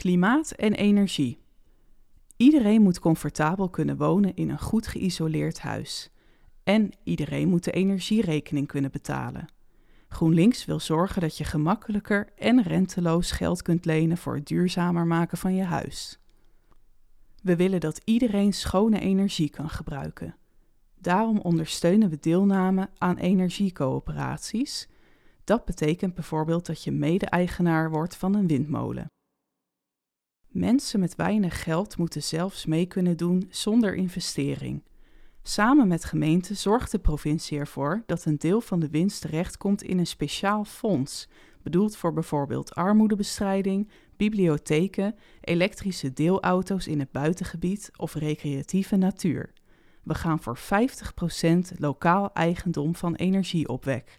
Klimaat en energie. Iedereen moet comfortabel kunnen wonen in een goed geïsoleerd huis. En iedereen moet de energierekening kunnen betalen. GroenLinks wil zorgen dat je gemakkelijker en renteloos geld kunt lenen voor het duurzamer maken van je huis. We willen dat iedereen schone energie kan gebruiken. Daarom ondersteunen we deelname aan energiecoöperaties. Dat betekent bijvoorbeeld dat je mede-eigenaar wordt van een windmolen. Mensen met weinig geld moeten zelfs mee kunnen doen zonder investering. Samen met gemeenten zorgt de provincie ervoor dat een deel van de winst terechtkomt in een speciaal fonds, bedoeld voor bijvoorbeeld armoedebestrijding, bibliotheken, elektrische deelauto's in het buitengebied of recreatieve natuur. We gaan voor 50% lokaal eigendom van energieopwek.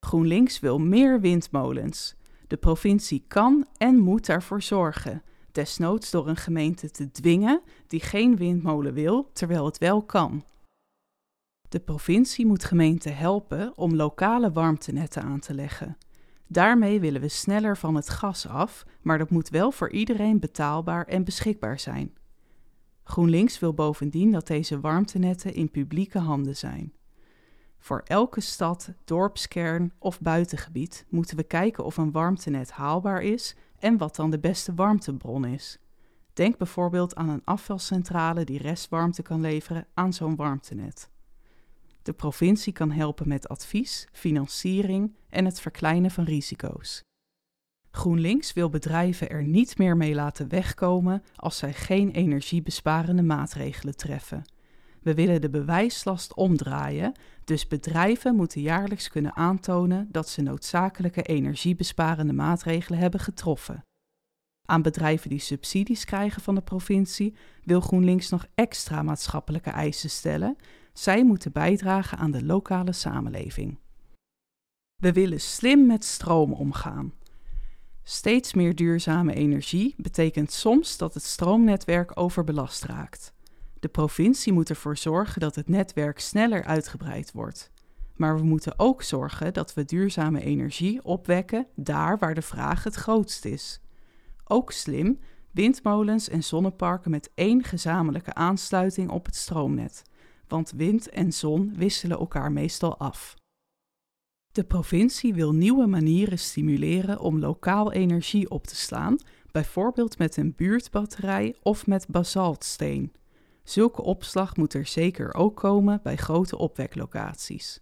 GroenLinks wil meer windmolens. De provincie kan en moet daarvoor zorgen desnoods door een gemeente te dwingen die geen windmolen wil, terwijl het wel kan. De provincie moet gemeenten helpen om lokale warmtenetten aan te leggen. Daarmee willen we sneller van het gas af, maar dat moet wel voor iedereen betaalbaar en beschikbaar zijn. GroenLinks wil bovendien dat deze warmtenetten in publieke handen zijn. Voor elke stad, dorpskern of buitengebied moeten we kijken of een warmtenet haalbaar is en wat dan de beste warmtebron is. Denk bijvoorbeeld aan een afvalcentrale die restwarmte kan leveren aan zo'n warmtenet. De provincie kan helpen met advies, financiering en het verkleinen van risico's. GroenLinks wil bedrijven er niet meer mee laten wegkomen als zij geen energiebesparende maatregelen treffen. We willen de bewijslast omdraaien, dus bedrijven moeten jaarlijks kunnen aantonen dat ze noodzakelijke energiebesparende maatregelen hebben getroffen. Aan bedrijven die subsidies krijgen van de provincie wil GroenLinks nog extra maatschappelijke eisen stellen. Zij moeten bijdragen aan de lokale samenleving. We willen slim met stroom omgaan. Steeds meer duurzame energie betekent soms dat het stroomnetwerk overbelast raakt. De provincie moet ervoor zorgen dat het netwerk sneller uitgebreid wordt. Maar we moeten ook zorgen dat we duurzame energie opwekken daar waar de vraag het grootst is. Ook slim, windmolens en zonneparken met één gezamenlijke aansluiting op het stroomnet, want wind en zon wisselen elkaar meestal af. De provincie wil nieuwe manieren stimuleren om lokaal energie op te slaan, bijvoorbeeld met een buurtbatterij of met basaltsteen. Zulke opslag moet er zeker ook komen bij grote opweklocaties.